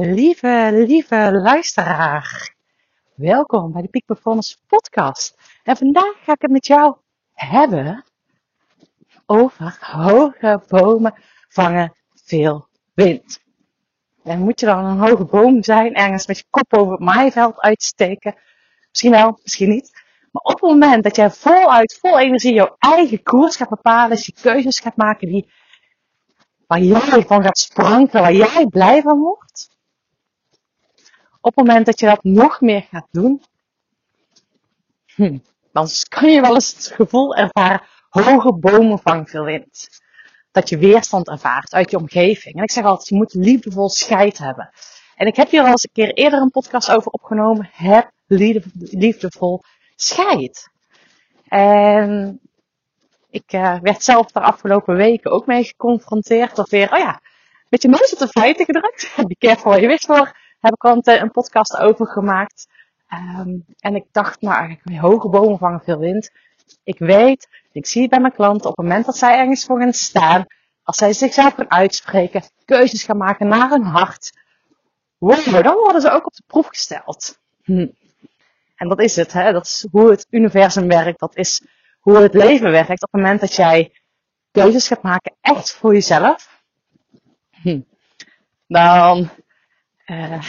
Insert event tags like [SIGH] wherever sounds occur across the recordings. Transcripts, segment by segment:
Lieve, lieve luisteraar. Welkom bij de Peak Performance podcast. En vandaag ga ik het met jou hebben over hoge bomen vangen veel wind. En moet je dan een hoge boom zijn, ergens met je kop over het maaiveld uitsteken? Misschien wel, misschien niet. Maar op het moment dat jij voluit, vol energie jouw eigen koers gaat bepalen, dus je keuzes gaat maken die, waar jij van gaat sprankelen, waar jij blij van wordt, op het moment dat je dat nog meer gaat doen, hm, dan kan je wel eens het gevoel ervaren, hoge bomen vangen veel wind. Dat je weerstand ervaart uit je omgeving. En ik zeg altijd, je moet liefdevol scheid hebben. En ik heb hier al eens een keer eerder een podcast over opgenomen. Heb liefdevol scheid. En ik uh, werd zelf de afgelopen weken ook mee geconfronteerd. Of weer, oh ja, met je neus op de feiten gedrukt. Be careful waar je wish voor heb ik al een, podcast over gemaakt. Um, en ik dacht, nou eigenlijk, hoge bomen vangen veel wind. Ik weet, ik zie het bij mijn klanten, op het moment dat zij ergens voor gaan staan, als zij zichzelf gaan uitspreken, keuzes gaan maken naar hun hart, wow, dan worden ze ook op de proef gesteld. Hm. En dat is het, hè? dat is hoe het universum werkt, dat is hoe het leven werkt. Op het moment dat jij keuzes gaat maken echt voor jezelf, hm. dan [LAUGHS] uh,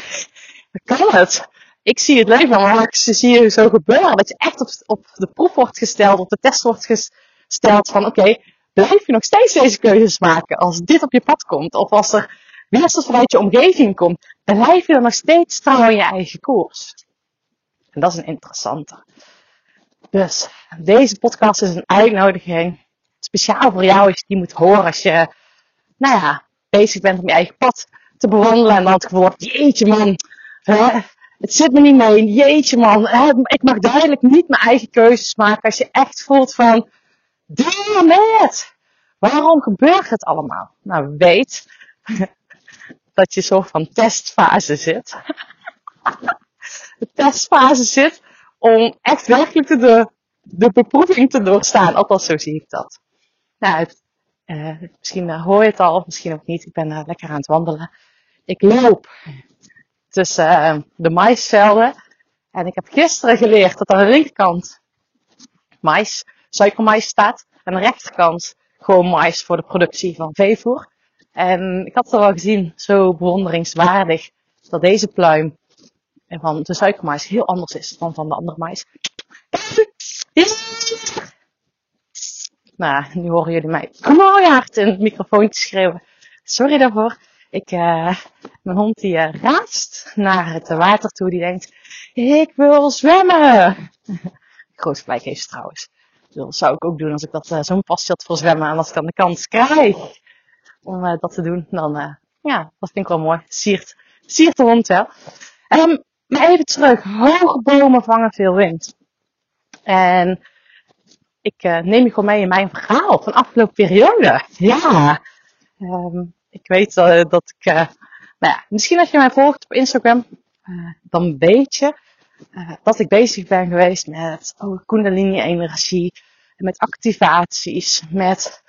kan het. Ik zie het leven, maar ik zie je zo gebeuren. Dat je echt op, op de proef wordt gesteld, op de test wordt gesteld van oké, blijf je nog steeds deze keuzes maken als dit op je pad komt. Of als er weerstand vanuit je omgeving komt, blijf je dan nog steeds trouw aan je eigen koers. En dat is een interessante. Dus deze podcast is een uitnodiging. Speciaal voor jou als je die moet horen als je, nou ja, bezig bent om je eigen pad te bewandelen. En dan het gevoel jeetje man, het zit me niet mee. Jeetje man, ik mag duidelijk niet mijn eigen keuzes maken. Als je echt voelt van, damn it, waarom gebeurt het allemaal? Nou, weet [LAUGHS] dat je zo van testfase zit. [LAUGHS] de testfase zit om echt werkelijk de, de beproeving te doorstaan. Althans, zo zie ik dat. Nou, uh, misschien uh, hoor je het al, misschien ook niet. Ik ben uh, lekker aan het wandelen. Ik loop tussen uh, de maisvelden. En ik heb gisteren geleerd dat aan de linkerkant mais, suikermais staat. En aan de rechterkant gewoon mais voor de productie van veevoer. En ik had het al gezien, zo bewonderingswaardig, dat deze pluim van de suikermais heel anders is dan van de andere mais. Nou, nu horen jullie mij hard in het microfoontje schreeuwen. Sorry daarvoor. Ik, uh, mijn hond die uh, raast naar het water toe. Die denkt, ik wil zwemmen. [LAUGHS] Groot gelijk heeft trouwens. Dat zou ik ook doen als ik dat uh, zo'n passie had voor zwemmen. En als ik dan de kans krijg om dat te doen, dan ja, dat vind ik wel mooi. Siert, siert de hond wel. Um, maar even terug. Hoge bomen vangen veel wind. En ik neem je gewoon mee in mijn verhaal van de afgelopen periode. Ja. Um, ik weet uh, dat ik, uh, nou ja, misschien als je mij volgt op Instagram, uh, dan weet je dat ik bezig ben geweest met oh, Kundalini-energie, met activaties, met,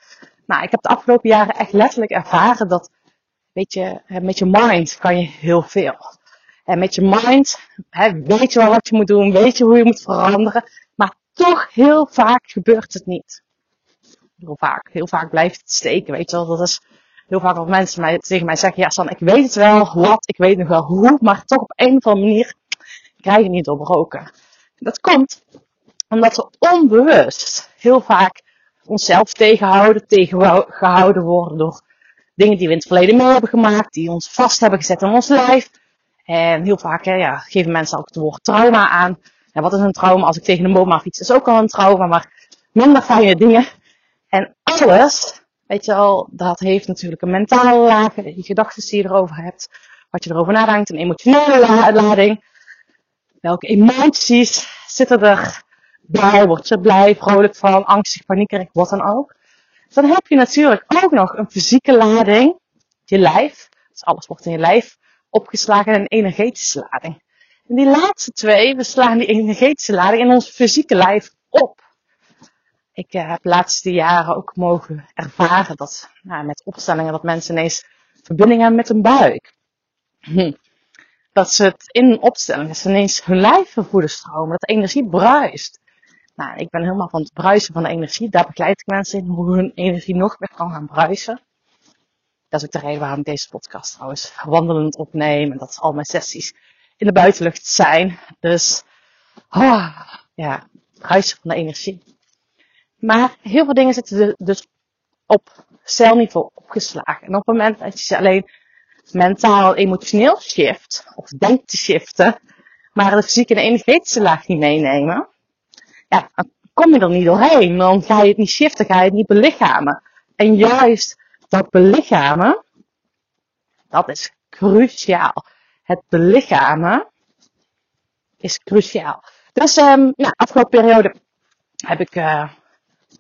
nou, ik heb de afgelopen jaren echt letterlijk ervaren dat, weet je, met je mind kan je heel veel. En met je mind hè, weet je wel wat je moet doen, weet je hoe je moet veranderen, maar toch heel vaak gebeurt het niet. Heel vaak, heel vaak blijft het steken, weet je wel. Dat is heel vaak wat mensen mij, tegen mij zeggen, ja San, ik weet het wel wat, ik weet nog wel hoe, maar toch op een of andere manier krijg het niet doorbroken. Dat komt omdat we onbewust heel vaak onszelf tegenhouden, tegengehouden worden door dingen die we in het verleden mee hebben gemaakt, die ons vast hebben gezet in ons lijf. En heel vaak hè, ja, geven mensen ook het woord trauma aan. En wat is een trauma? Als ik tegen een boom fiets, is ook al een trauma, maar minder fijne dingen. En alles Weet je al, dat heeft natuurlijk een mentale laag, die gedachten die je erover hebt, wat je erover nadenkt, een emotionele lading. Welke emoties zitten er bij? Word je blij, vrolijk van, angstig, paniekerig, wat dan ook. Dan heb je natuurlijk ook nog een fysieke lading, je lijf. Dus alles wordt in je lijf opgeslagen en een energetische lading. En die laatste twee, we slaan die energetische lading in ons fysieke lijf op. Ik uh, heb de laatste jaren ook mogen ervaren dat nou, met opstellingen dat mensen ineens verbinding hebben met hun buik. Hm. dat ze het in een opstelling, dat ze ineens hun lijf vervoeden stromen, dat de energie bruist. Nou, ik ben helemaal van het bruisen van de energie. Daar begeleid ik mensen in hoe hun energie nog meer kan gaan bruisen. Dat is ook de reden waarom ik deze podcast trouwens wandelend opneem. En dat al mijn sessies in de buitenlucht zijn. Dus, oh, ja, bruisen van de energie. Maar heel veel dingen zitten dus op celniveau opgeslagen. En op het moment dat je alleen mentaal, emotioneel shift, of denkt te shiften, maar de fysieke en energetische laag niet meenemen, ja, dan kom je er niet doorheen. Dan ga je het niet shiften, ga je het niet belichamen. En juist dat belichamen, dat is cruciaal. Het belichamen is cruciaal. Dus um, nou, afgelopen periode heb ik uh,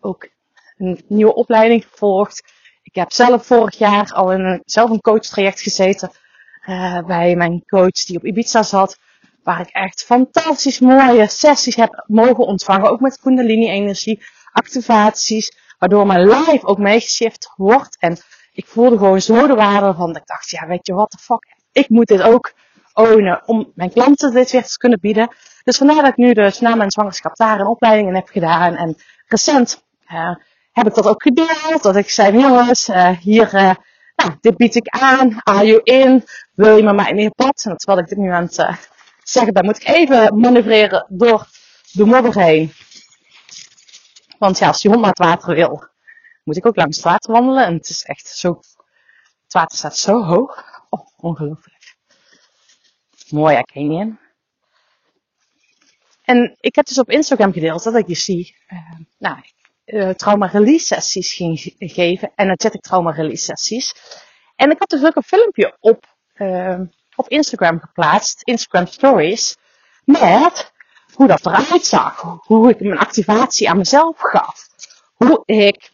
ook een nieuwe opleiding gevolgd. Ik heb zelf vorig jaar al in een, zelf een coachtraject gezeten uh, bij mijn coach die op Ibiza zat. Waar ik echt fantastisch mooie sessies heb mogen ontvangen. Ook met Kundalini-energie, activaties. Waardoor mijn life ook meegeshift wordt. En ik voelde gewoon zo de waarde van. Ik dacht, ja, weet je wat de fuck. Ik moet dit ook ownen om mijn klanten dit weer te kunnen bieden. Dus vandaar dat ik nu dus na mijn zwangerschap daar een opleiding in heb gedaan. En recent heb ik dat ook gedeeld. Dat ik zei, jongens, uh, hier, uh, nou, dit bied ik aan. Are you in? Wil je met mij in je pad? En terwijl ik dit nu aan het zeggen ben, moet ik even manoeuvreren door de modder heen. Want ja, als je hond het water wil, moet ik ook langs het water wandelen. En het is echt zo, het water staat zo hoog. Oh, ongelooflijk. Mooi herkenning. En ik heb dus op Instagram gedeeld dat ik je zie, nou, uh, trauma release sessies ging geven. Energetic trauma release sessies. En ik had dus ook een filmpje op, uh, op Instagram geplaatst. Instagram stories. Met hoe dat eruit zag. Hoe ik mijn activatie aan mezelf gaf. Hoe ik,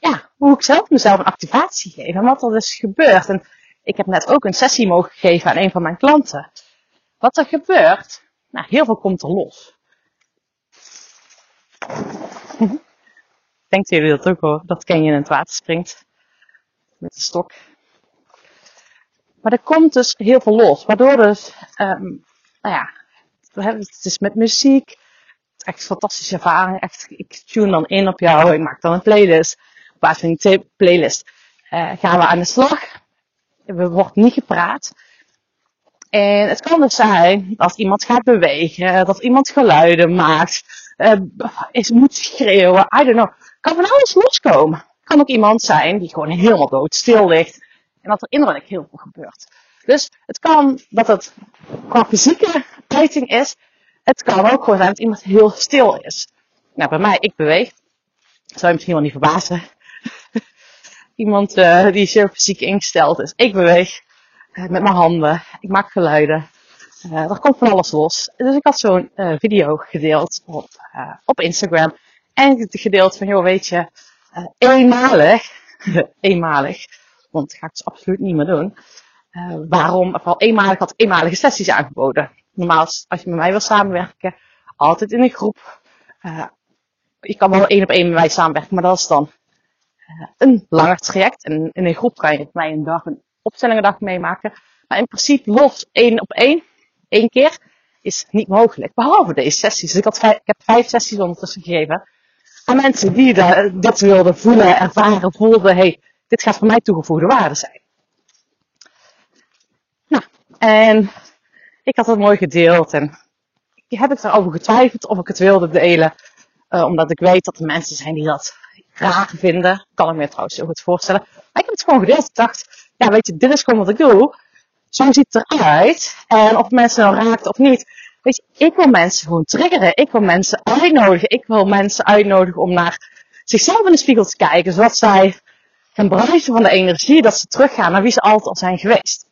ja, hoe ik zelf mezelf een activatie geef. En wat er dus gebeurt. En ik heb net ook een sessie mogen geven aan een van mijn klanten. Wat er gebeurt, nou, heel veel komt er los. Denkt jullie dat ook hoor? Dat ken je in het water springt. Met de stok. Maar er komt dus heel veel los. Waardoor dus, um, nou ja, het is met muziek. Het is echt een fantastische ervaring. Echt, ik tune dan in op jou. Ik maak dan een playlist. Op basis van die playlist uh, gaan we aan de slag. Er wordt niet gepraat. En het kan dus zijn dat iemand gaat bewegen, dat iemand geluiden maakt, uh, is, moet schreeuwen, I don't know. Kan van alles loskomen. Kan ook iemand zijn die gewoon helemaal doodstil ligt en dat er innerlijk heel veel gebeurt. Dus het kan dat het qua fysieke uiting is. Het kan ook gewoon zijn dat iemand heel stil is. Nou, bij mij, ik beweeg. Zou je misschien wel niet verbazen. [LAUGHS] iemand uh, die zeer fysiek ingesteld is. Ik beweeg uh, met mijn handen. Ik maak geluiden. Uh, er komt van alles los. Dus ik had zo'n uh, video gedeeld op, uh, op Instagram. En gedeeld van, joh, weet je, eenmalig, [LAUGHS] eenmalig, want dat ga ik dus absoluut niet meer doen. waarom, vooral eenmalig had eenmalige sessies aangeboden. Normaal, als je met mij wil samenwerken, altijd in een groep. je kan wel één op één met mij samenwerken, maar dat is dan een langer traject. En in een groep kan je met mij een dag, een opstellingendag meemaken. Maar in principe los één op één één keer is niet mogelijk. Behalve deze sessies. Dus ik, had vijf, ik heb vijf sessies ondertussen gegeven. Aan mensen die de, dit wilden voelen, ervaren, voelden. hey, dit gaat voor mij toegevoegde waarde zijn. Nou, en ik had het mooi gedeeld. En heb ik erover getwijfeld of ik het wilde delen. Uh, omdat ik weet dat er mensen zijn die dat graag vinden. Kan ik me trouwens heel goed voorstellen. Maar ik heb het gewoon gedeeld. Ik dacht, ja weet je, dit is gewoon wat ik doe zo ziet het eruit. En of mensen nou raakt of niet. Weet je, ik wil mensen gewoon triggeren. Ik wil mensen uitnodigen. Ik wil mensen uitnodigen om naar zichzelf in de spiegel te kijken. Zodat zij gaan bruisen van de energie. Dat ze teruggaan naar wie ze altijd al zijn geweest.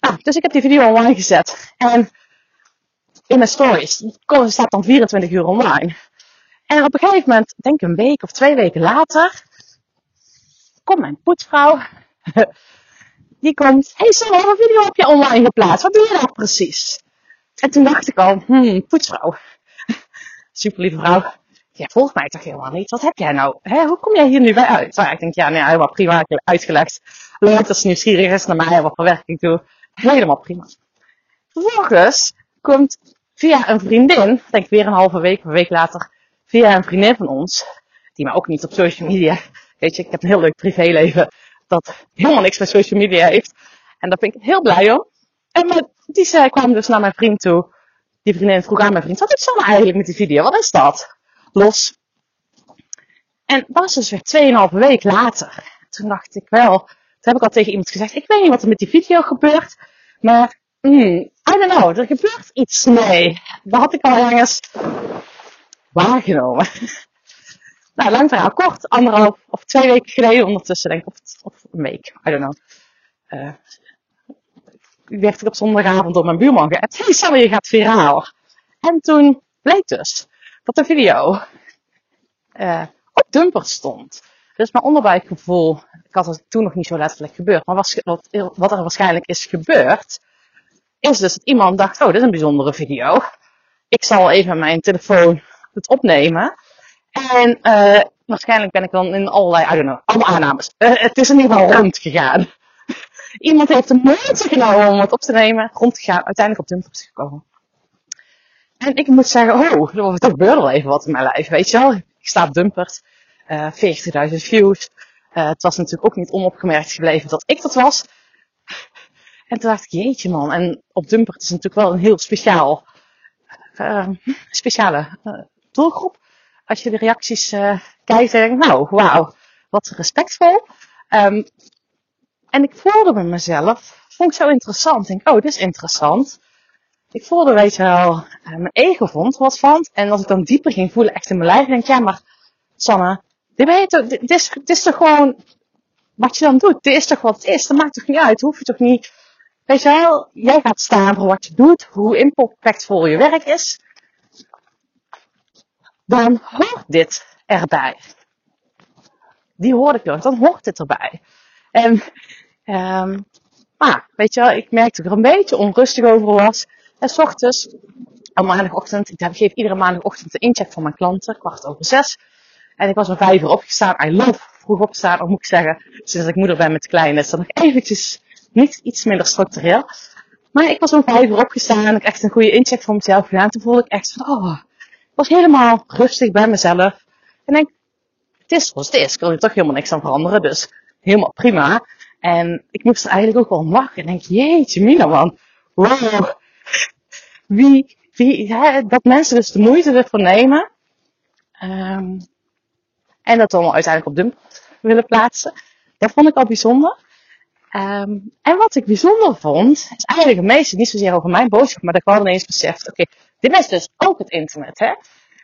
Nou, dus ik heb die video online gezet. En in mijn stories. Het staat dan 24 uur online. En op een gegeven moment, denk een week of twee weken later, komt mijn poetsvrouw [LAUGHS] die komt, hey Sam, een video heb je online geplaatst. Wat doe je nou precies? En toen dacht ik al, hmm, poetsvrouw. [LAUGHS] Super lieve vrouw. Jij volgt mij toch helemaal niet? Wat heb jij nou? Hoe kom jij hier nu bij uit? Nou, ik denk, ja, nee, helemaal prima uitgelegd. Leuk dat ze nieuwsgierig is naar mij, wat voor ik doe. Helemaal prima. Vervolgens komt via een vriendin, denk ik weer een halve week, een week later, via een vriendin van ons, die mij ook niet op social media, weet je, ik heb een heel leuk privéleven, dat helemaal niks met social media heeft. En daar ben ik heel blij om. En maar die zei, kwam dus naar mijn vriend toe. Die vriendin vroeg aan mijn vriend, wat is dan eigenlijk met die video? Wat is dat? Los. En dat was dus weer 2,5 week later. Toen dacht ik wel, toen heb ik al tegen iemand gezegd, ik weet niet wat er met die video gebeurt. Maar, hmm, I don't know, er gebeurt iets mee. Dat had ik al ergens waargenomen. Nou, lang verhaal kort, anderhalf of twee weken geleden ondertussen, denk ik, of, of een week, I don't know. Uh, werd ik op zondagavond door mijn buurman geappt. Hey Sally, je gaat viraal. En toen bleek dus dat de video uh, op dumper stond. Dus mijn onderbuikgevoel, ik had het toen nog niet zo letterlijk gebeurd, maar wat, wat er waarschijnlijk is gebeurd, is dus dat iemand dacht, oh, dit is een bijzondere video. Ik zal even mijn telefoon het opnemen. En uh, waarschijnlijk ben ik dan in allerlei, I don't know, allemaal aannames. Uh, het is in ieder geval rondgegaan. [LAUGHS] Iemand heeft de moeite genomen om het op te nemen, rond te gaan, uiteindelijk op Dumpers gekomen. En ik moet zeggen, oh, er gebeurde wel even wat in mijn lijf, weet je wel. Ik sta op Dumpers, uh, 40.000 views. Het was natuurlijk ook niet onopgemerkt gebleven dat ik dat was. En toen dacht ik, jeetje man, en op Dumpert is natuurlijk wel een heel speciaal, speciale doelgroep. Als je de reacties uh, kijkt en denkt, nou, wauw, wat respectvol. Um, en ik voelde bij mezelf, vond ik zo interessant. Ik denk, oh, dit is interessant. Ik voelde, weet je wel, uh, mijn ego vond wat van. En als ik dan dieper ging voelen, echt in mijn lijf, denk ik, ja, maar Sanne, dit, ben je toch, dit, dit, is, dit is toch gewoon wat je dan doet. Dit is toch wat het is. Dat maakt toch niet uit. Hoef je toch niet, weet je wel, jij gaat staan voor wat je doet, hoe impactvol je werk is. Dan hoort dit erbij. Die hoorde ik nog, dan hoort dit erbij. En Um, maar, weet je wel, ik merkte dat ik er een beetje onrustig over was. En s ochtends, op maandagochtend, ik geef iedere maandagochtend de incheck van mijn klanten, kwart over zes. En ik was om vijf uur opgestaan. I love vroeg opstaan, of moet ik zeggen, sinds ik moeder ben met kleine, is dat nog eventjes niet iets minder structureel. Maar ik was om vijf uur opgestaan en ik echt een goede incheck voor mezelf gedaan. Toen voelde ik echt van, oh, was helemaal rustig bij mezelf. En denk, het is zoals het is. Ik wil er toch helemaal niks aan veranderen, dus helemaal prima. En ik moest er eigenlijk ook wel om lachen. En denk, jeetje mina man, wow. Wie, wie, dat mensen dus de moeite ervoor nemen. Um, en dat dan uiteindelijk op dump willen plaatsen. Dat vond ik al bijzonder. Um, en wat ik bijzonder vond, is eigenlijk het meeste niet zozeer over mijn boodschap, maar dat ik wel ineens beseft, oké, dit is dus ook het internet, hè.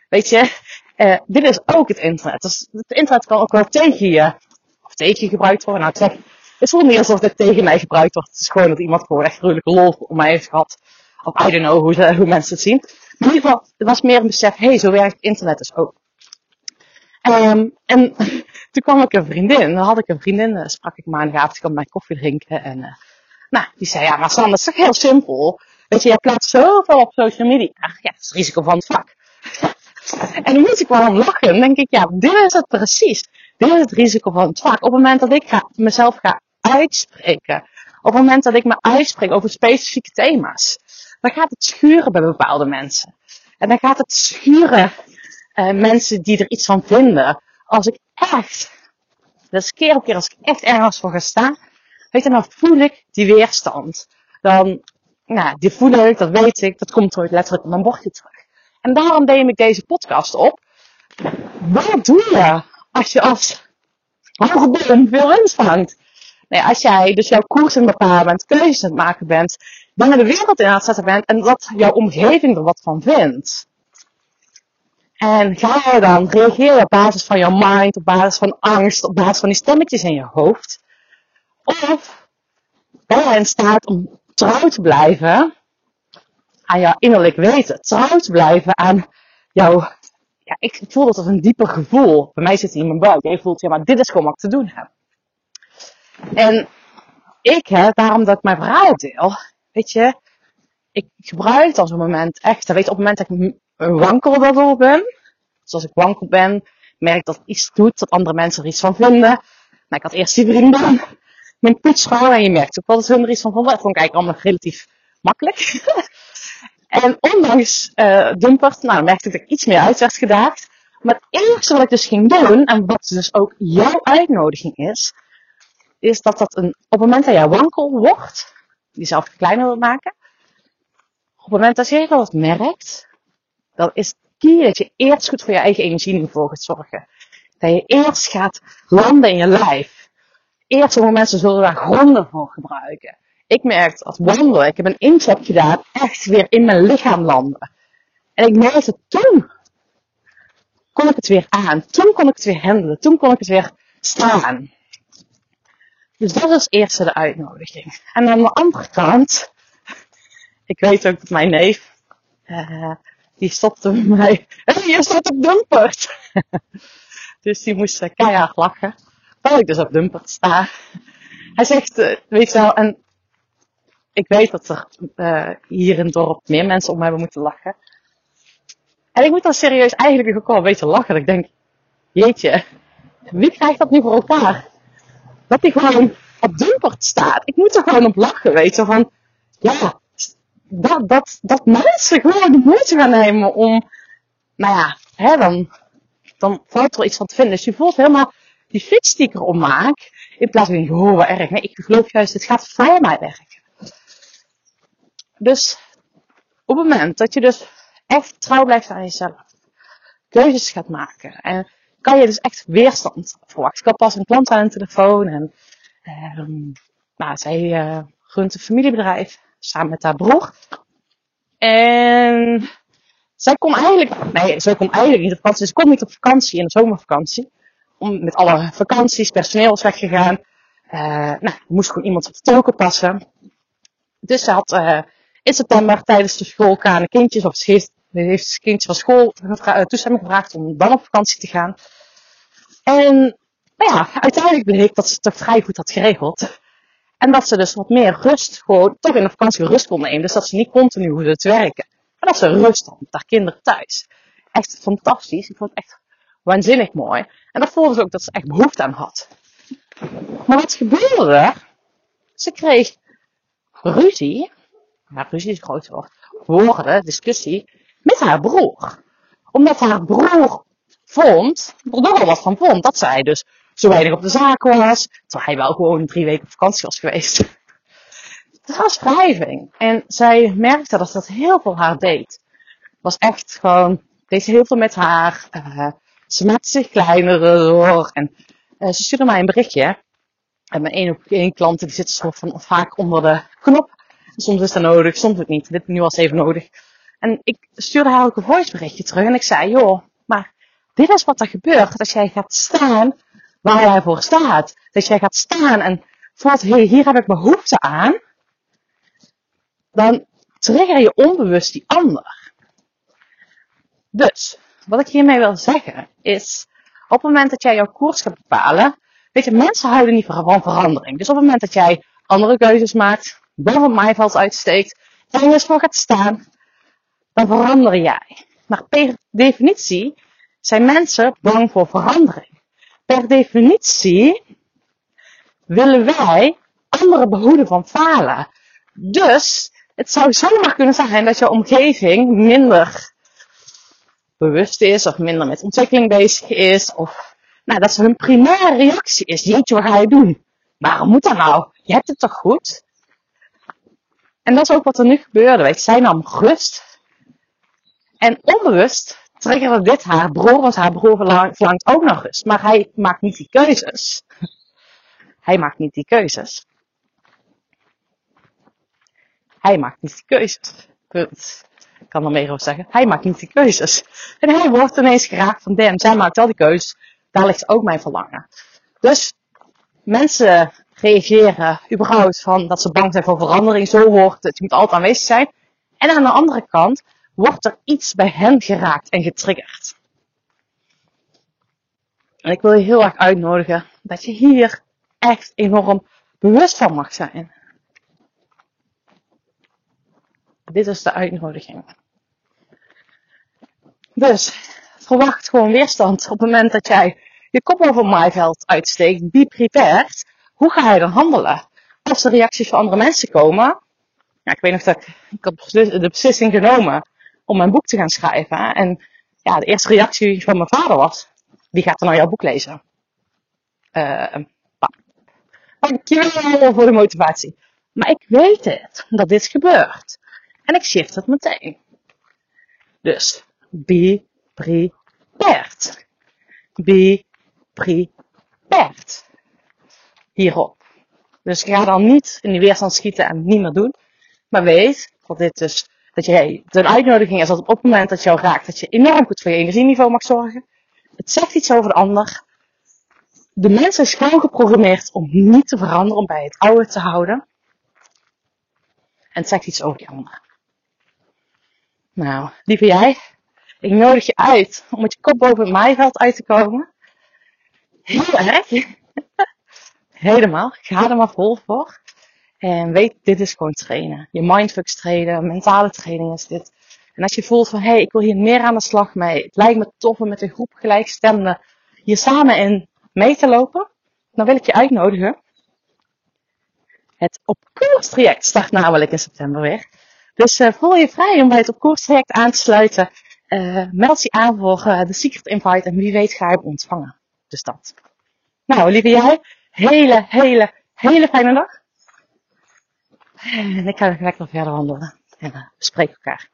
Weet je, uh, dit is ook het internet. Dus het internet kan ook wel tegen je, of tegen je gebruikt worden. Nou, het voelt niet alsof dit tegen mij gebruikt wordt. Het is gewoon dat iemand gewoon echt gruwelijke lol om mij heeft gehad. Of I don't know hoe, hoe mensen het zien. Maar in ieder geval, het was meer een besef, hé, hey, zo werkt internet dus ook. Um, en toen kwam ik een vriendin, dan had ik een vriendin, uh, sprak ik maandagavond, kwam mijn koffie drinken. En uh, nou, die zei, ja, maar Sander, dat is toch heel simpel. Weet je, jij plaatst zoveel op social media. Ja, dat is het risico van het vak. [LAUGHS] en dan moet ik wel om lachen. Dan denk ik, ja, dit is het precies. Dit is het risico van het vak. Op het moment dat ik mezelf ga uitspreken. Op het moment dat ik me uitspreek over specifieke thema's, dan gaat het schuren bij bepaalde mensen. En dan gaat het schuren uh, mensen die er iets van vinden. Als ik echt, dus keer op keer als ik echt ergens voor ga staan, weet je, dan voel ik die weerstand. Dan, nou, die voel ik, dat weet ik, dat komt ooit letterlijk op mijn bordje terug. En daarom neem ik deze podcast op. Wat doe je als je als hoge veel winst? Nee, als jij dus jouw koers in bepalen bent, keuzes aan het maken bent, dingen de wereld in aan het zetten bent en dat jouw omgeving er wat van vindt. En ga je dan reageren op basis van jouw mind, op basis van angst, op basis van die stemmetjes in je hoofd? Of ben je in staat om trouw te blijven aan jouw innerlijk weten? Trouw te blijven aan jouw, ja, ik voel dat als een dieper gevoel. Bij mij zit hij in mijn buik. Je voelt, ja, maar dit is gewoon wat ik te doen heb. En ik, hè, daarom dat ik mijn verhaal deel, weet je, ik gebruik het als een moment echt, weet op het moment dat ik wankel daardoor ben, dus als ik wankel ben, merk dat het iets doet, dat andere mensen er iets van vinden. Maar ik had eerst die vrienden mijn poetsvrouw en je merkt ook wel dat hun er iets van vonden. Dat vond ik eigenlijk allemaal relatief makkelijk. [LAUGHS] en ondanks uh, Dumpert, nou, merkte ik dat ik iets meer uit werd gedaagd. Maar het eerste wat ik dus ging doen, en wat dus ook jouw uitnodiging is, is dat dat een, op het moment dat jij wankel wordt, jezelf kleiner wil maken, op het moment dat je dat merkt, dan is het key dat je eerst goed voor je eigen energieniveau gaat zorgen. Dat je eerst gaat landen in je lijf. Eerst sommige mensen zullen daar gronden voor gebruiken. Ik merk als wandelen, ik heb een incheck gedaan, echt weer in mijn lichaam landen. En ik merkte toen, kon ik het weer aan. Toen kon ik het weer handelen. Toen kon ik het weer staan. Dus dat is eerst de uitnodiging. En aan de andere kant, ik weet ook dat mijn neef, uh, die stopte bij mij. [LAUGHS] En je staat op Dumpert. [LAUGHS] dus die moest uh, keihard lachen. Terwijl ik dus op Dumpert sta. Hij zegt, uh, weet je wel, en ik weet dat er uh, hier in het dorp meer mensen om hebben moeten lachen. En ik moet dan serieus eigenlijk ook wel een lachen. Dat ik denk, jeetje, wie krijgt dat nu voor elkaar? Dat hij gewoon op Dumpert staat. Ik moet er gewoon op lachen, weet je. Van, ja, dat, dat, dat mensen gewoon de moeite gaan nemen om, nou ja, hè, dan, dan valt er iets van te vinden. Dus je voelt helemaal die fiets die maak, in plaats van, oh wat erg. Nee, ik geloof juist, het gaat voor mij werken. Dus, op het moment dat je dus echt trouw blijft aan jezelf, keuzes gaat maken, en kan je dus echt weerstand verwachten. Ik had pas een klant aan de telefoon en, um, nou, zij uh, runt een familiebedrijf samen met haar broer. En zij kon eigenlijk, nee, zij kon eigenlijk niet op vakantie. Ze kon niet op vakantie in de zomervakantie. Om, met alle vakanties, personeel was weggegaan. Uh, nou, moest gewoon iemand op de tolken passen. Dus ze had uh, in september tijdens de schoolkane kindjes, of ze heeft, heeft kindjes van school gevra- toestemming gevraagd om dan op vakantie te gaan. En nou ja, uiteindelijk bleek dat ze het toch vrij goed had geregeld. En dat ze dus wat meer rust, gewoon toch in de vakantie rust kon nemen. Dus dat ze niet continu hoefde te werken. Maar dat ze rust had met haar kinderen thuis. Echt fantastisch. Ik vond het echt waanzinnig mooi. En dat voelde ze ook dat ze echt behoefte aan had. Maar wat gebeurde? Ze kreeg ruzie. Ja, ruzie is groot woord. Woorden, discussie. Met haar broer. Omdat haar broer vond, er nogal wat van vond, dat zij dus zo weinig op de zaak was. Terwijl hij wel gewoon drie weken op vakantie was geweest. [LAUGHS] Het was wrijving. En zij merkte dat dat heel veel haar deed. Was echt gewoon, deed heel veel met haar. Uh, ze maakte zich kleiner door. En uh, ze stuurde mij een berichtje. En mijn één, één klant die zit zo van, vaak onder de knop. Soms is dat nodig, soms ook niet. Dit nu was even nodig. En ik stuurde haar ook een voiceberichtje terug. En ik zei, joh, maar dit is wat er gebeurt als jij gaat staan waar jij voor staat. Dat jij gaat staan en voelt, hey, hier heb ik behoefte aan. Dan trigger je onbewust die ander. Dus, wat ik hiermee wil zeggen is, op het moment dat jij jouw koers gaat bepalen, weet je, mensen houden niet van verandering. Dus op het moment dat jij andere keuzes maakt, boven het maaiveld uitsteekt, en er eens voor gaat staan, dan verander jij. Maar per definitie zijn mensen bang voor verandering per definitie willen wij anderen behoeden van falen. Dus het zou zomaar kunnen zijn dat je omgeving minder bewust is of minder met ontwikkeling bezig is. Of nou, dat ze hun primaire reactie is. Jeetje, wat ga je doen? Waarom moet dat nou? Je hebt het toch goed? En dat is ook wat er nu gebeurde. Weet je, zij nam. En onbewust triggerde dit haar broer, want haar broer verlangt ook nog eens. Maar hij maakt niet die keuzes. Hij maakt niet die keuzes. Hij maakt niet die keuzes. Ik kan er meer over zeggen. Hij maakt niet die keuzes. En hij wordt ineens geraakt van, damn, zij maakt wel die keuzes. Daar ligt ook mijn verlangen. Dus mensen reageren überhaupt van dat ze bang zijn voor verandering. Zo hoort het. Je moet altijd aanwezig zijn. En aan de andere kant wordt er iets bij hen geraakt en getriggerd. En ik wil je heel erg uitnodigen dat je hier echt enorm bewust van mag zijn. Dit is de uitnodiging. Dus verwacht gewoon weerstand op het moment dat jij je kop over maaiveld uitsteekt. Be prepared. hoe ga je dan handelen? Als er reacties van andere mensen komen. Ja, ik weet nog dat ik, de beslissing genomen om mijn boek te gaan schrijven. En ja, de eerste reactie van mijn vader was, wie gaat er nou jouw boek lezen? Uh, dankjewel voor de motivatie. Maar ik weet het, dat dit gebeurt. En ik shift het meteen. Dus, be prepared. Be prepared. Hierop. Dus ga dan niet in die weerstand schieten en niet meer doen. Maar weet dat dit dus, dat jij, de uitnodiging is dat op het moment dat jou raakt, dat je enorm goed voor je energieniveau mag zorgen. Het zegt iets over de ander. De mens is gewoon geprogrammeerd om niet te veranderen, om bij het oude te houden. En het zegt iets over die ander. Nou, lieve jij, ik nodig je uit om met je kop boven het maaiveld uit te komen. Heel erg. [LAUGHS] Helemaal. Ga er maar vol voor. En weet, dit is gewoon trainen. Je mindfucks trainen, mentale training is dit. En als je voelt van, hé, hey, ik wil hier meer aan de slag mee. Het lijkt me tof om met een groep gelijkstemden hier samen in mee te lopen. Dan wil ik je uitnodigen. Het op koers traject start namelijk in september weer. Dus uh, voel je vrij om bij het op koers traject aan te sluiten. Uh, meld je aan voor uh, de Secret Invite en wie weet ga je hem ontvangen. Dus dat. Nou, lieve jij, hele, hele, hele fijne dag. [LAUGHS] En ik ga lekker verder wandelen. En we spreken elkaar.